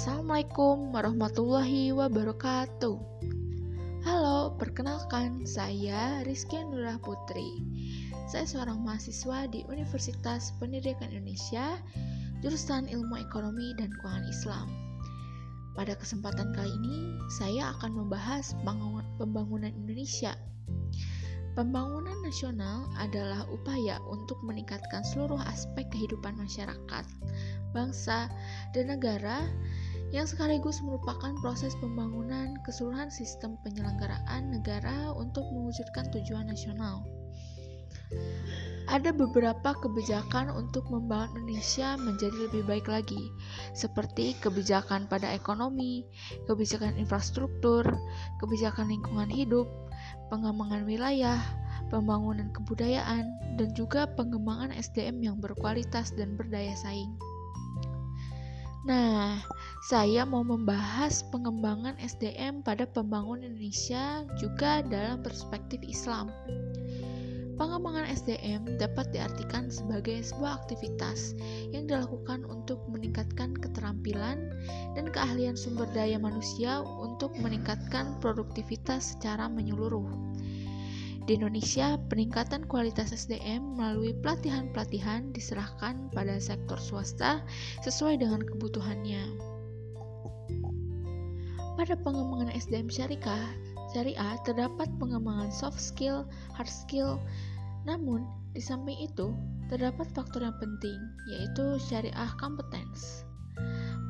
Assalamualaikum warahmatullahi wabarakatuh. Halo, perkenalkan saya Rizky Nurah Putri. Saya seorang mahasiswa di Universitas Pendidikan Indonesia, jurusan Ilmu Ekonomi dan Keuangan Islam. Pada kesempatan kali ini, saya akan membahas pembangunan Indonesia. Pembangunan nasional adalah upaya untuk meningkatkan seluruh aspek kehidupan masyarakat, bangsa, dan negara yang sekaligus merupakan proses pembangunan keseluruhan sistem penyelenggaraan negara untuk mewujudkan tujuan nasional. Ada beberapa kebijakan untuk membangun Indonesia menjadi lebih baik lagi, seperti kebijakan pada ekonomi, kebijakan infrastruktur, kebijakan lingkungan hidup, pengembangan wilayah, pembangunan kebudayaan, dan juga pengembangan SDM yang berkualitas dan berdaya saing. Nah, saya mau membahas pengembangan SDM pada pembangunan Indonesia juga dalam perspektif Islam. Pengembangan SDM dapat diartikan sebagai sebuah aktivitas yang dilakukan untuk meningkatkan keterampilan dan keahlian sumber daya manusia untuk meningkatkan produktivitas secara menyeluruh. Di Indonesia, peningkatan kualitas SDM melalui pelatihan-pelatihan diserahkan pada sektor swasta sesuai dengan kebutuhannya. Pada pengembangan SDM syariah, syariah terdapat pengembangan soft skill, hard skill, namun di samping itu terdapat faktor yang penting, yaitu syariah competence.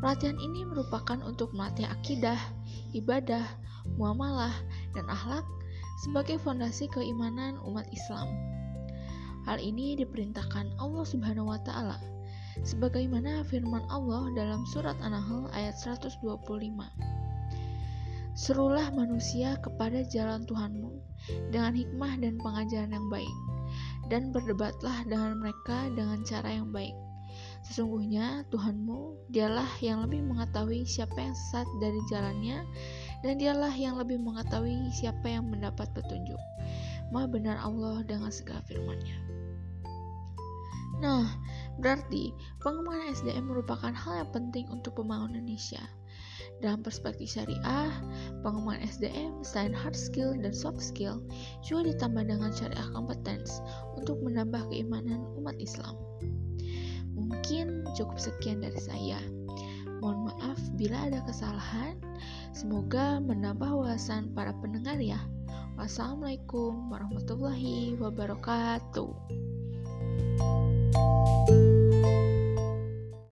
Pelatihan ini merupakan untuk melatih akidah, ibadah, muamalah, dan akhlak sebagai fondasi keimanan umat Islam. Hal ini diperintahkan Allah Subhanahu wa taala sebagaimana firman Allah dalam surat An-Nahl ayat 125. Serulah manusia kepada jalan Tuhanmu dengan hikmah dan pengajaran yang baik, dan berdebatlah dengan mereka dengan cara yang baik. Sesungguhnya Tuhanmu, dialah yang lebih mengetahui siapa yang sesat dari jalannya dan dialah yang lebih mengetahui siapa yang mendapat petunjuk. Maha benar Allah dengan segala firman-Nya. Nah, berarti pengembangan SDM merupakan hal yang penting untuk pembangunan Indonesia. Dalam perspektif syariah, pengembangan SDM selain hard skill dan soft skill juga ditambah dengan syariah competence untuk menambah keimanan umat Islam. Mungkin cukup sekian dari saya. Mohon maaf bila ada kesalahan. Semoga menambah wawasan para pendengar ya. Wassalamualaikum warahmatullahi wabarakatuh.